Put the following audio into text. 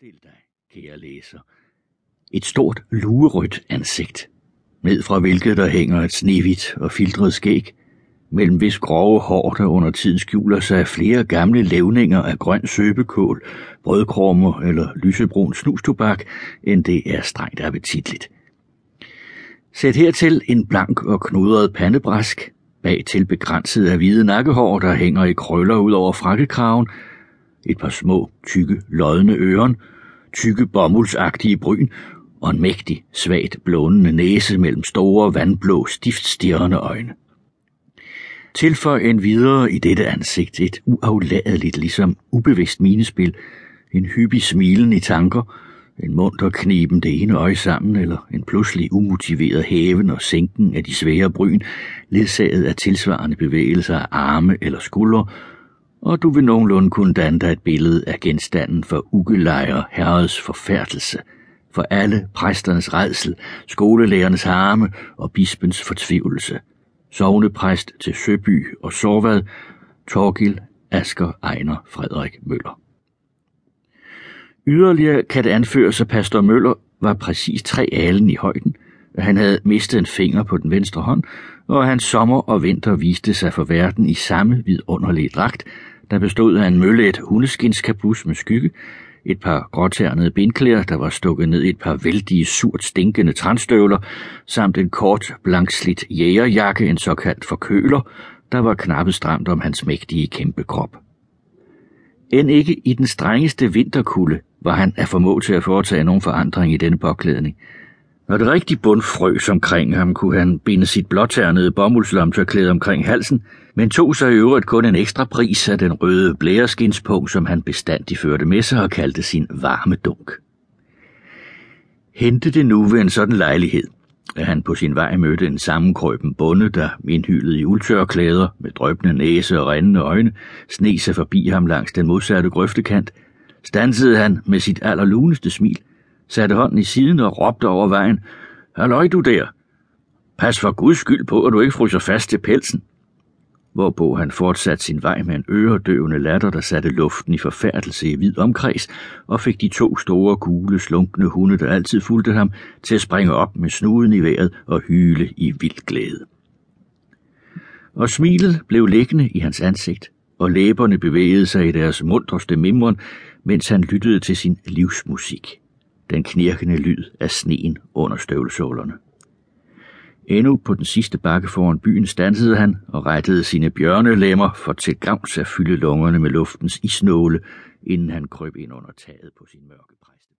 Forestil dig, kære læser, et stort luerødt ansigt, ned fra hvilket der hænger et snehvidt og filtret skæg, mellem hvis grove hår, der under tiden skjuler sig flere gamle levninger af grøn søbekål, brødkrummer eller lysebrun snustobak, end det er strengt appetitligt. Sæt hertil en blank og knudret pandebræsk, bag til begrænset af hvide nakkehår, der hænger i krøller ud over frakkekraven, et par små, tykke, lodne øren, tykke bomuldsagtige bryn og en mægtig, svagt blånende næse mellem store, vandblå, stift stirrende øjne. Tilføj en videre i dette ansigt et uafladeligt, ligesom ubevidst minespil, en hyppig smilen i tanker, en munter kniben det ene øje sammen, eller en pludselig umotiveret hæven og sænken af de svære bryn, ledsaget af tilsvarende bevægelser af arme eller skuldre, og du vil nogenlunde kunne danne dig et billede af genstanden for ugelejre herreds forfærdelse, for alle præsternes redsel, skolelærernes harme og bispens fortvivlelse. Sovnepræst til Søby og Sorvad, Torgil Asker Ejner Frederik Møller. Yderligere kan det anføres, at pastor Møller var præcis tre alen i højden, han havde mistet en finger på den venstre hånd, og hans sommer og vinter viste sig for verden i samme vidunderlige dragt, der bestod af en møllet hundeskinskabus med skygge, et par gråternede bindklæder, der var stukket ned i et par vældige, surt stinkende trænstøvler, samt en kort, blankslidt jægerjakke, en såkaldt forkøler, der var knappet stramt om hans mægtige kæmpe krop. End ikke i den strengeste vinterkulde var han af formå til at foretage nogen forandring i denne påklædning – når det rigtig bund frøs omkring ham, kunne han binde sit blåternede bomuldslomtørklæde omkring halsen, men tog sig i øvrigt kun en ekstra pris af den røde blæreskinspung, som han bestandig førte med sig og kaldte sin varme dunk. Hente det nu ved en sådan lejlighed, at han på sin vej mødte en sammenkrøben bonde, der indhyldet i uldtørklæder med drøbende næse og rendende øjne, sne sig forbi ham langs den modsatte grøftekant, stansede han med sit allerluneste smil – satte hånden i siden og råbte over vejen. Halløj du der! Pas for guds skyld på, at du ikke fryser fast til pelsen. Hvorpå han fortsatte sin vej med en øredøvende latter, der satte luften i forfærdelse i vid omkreds, og fik de to store, gule, slunkne hunde, der altid fulgte ham, til at springe op med snuden i vejret og hyle i vild glæde. Og smilet blev liggende i hans ansigt, og læberne bevægede sig i deres mundreste mimren, mens han lyttede til sin livsmusik den knirkende lyd af sneen under støvlesålerne. Endnu på den sidste bakke foran byen stansede han og rettede sine bjørnelemmer for til gavns at fylde lungerne med luftens isnåle, inden han krøb ind under taget på sin mørke præst.